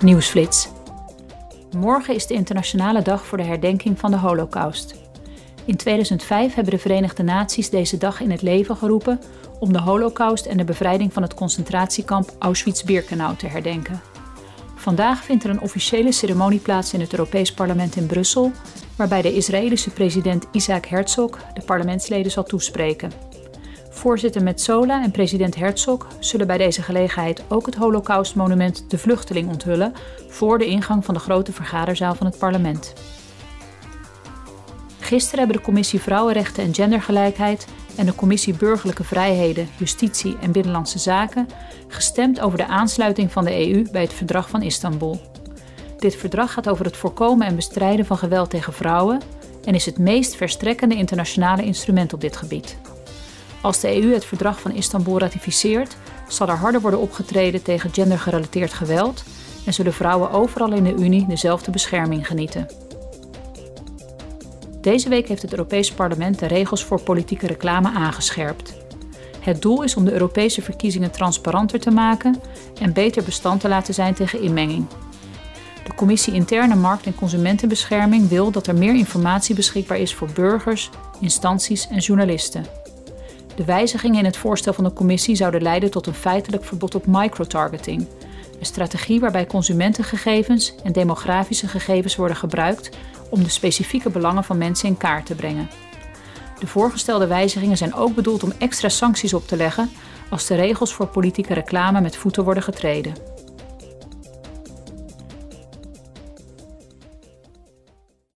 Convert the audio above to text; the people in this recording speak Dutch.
Nieuwsflits. Morgen is de internationale dag voor de herdenking van de Holocaust. In 2005 hebben de Verenigde Naties deze dag in het leven geroepen om de Holocaust en de bevrijding van het concentratiekamp Auschwitz-Birkenau te herdenken. Vandaag vindt er een officiële ceremonie plaats in het Europees Parlement in Brussel, waarbij de Israëlische president Isaac Herzog de parlementsleden zal toespreken. Voorzitter Metzola en president Herzog zullen bij deze gelegenheid ook het Holocaustmonument De Vluchteling onthullen voor de ingang van de grote vergaderzaal van het parlement. Gisteren hebben de Commissie Vrouwenrechten en Gendergelijkheid en de Commissie Burgerlijke Vrijheden, Justitie en Binnenlandse Zaken gestemd over de aansluiting van de EU bij het Verdrag van Istanbul. Dit verdrag gaat over het voorkomen en bestrijden van geweld tegen vrouwen en is het meest verstrekkende internationale instrument op dit gebied. Als de EU het verdrag van Istanbul ratificeert, zal er harder worden opgetreden tegen gendergerelateerd geweld en zullen vrouwen overal in de Unie dezelfde bescherming genieten. Deze week heeft het Europees Parlement de regels voor politieke reclame aangescherpt. Het doel is om de Europese verkiezingen transparanter te maken en beter bestand te laten zijn tegen inmenging. De Commissie Interne Markt en Consumentenbescherming wil dat er meer informatie beschikbaar is voor burgers, instanties en journalisten. De wijzigingen in het voorstel van de Commissie zouden leiden tot een feitelijk verbod op microtargeting, een strategie waarbij consumentengegevens en demografische gegevens worden gebruikt om de specifieke belangen van mensen in kaart te brengen. De voorgestelde wijzigingen zijn ook bedoeld om extra sancties op te leggen als de regels voor politieke reclame met voeten worden getreden.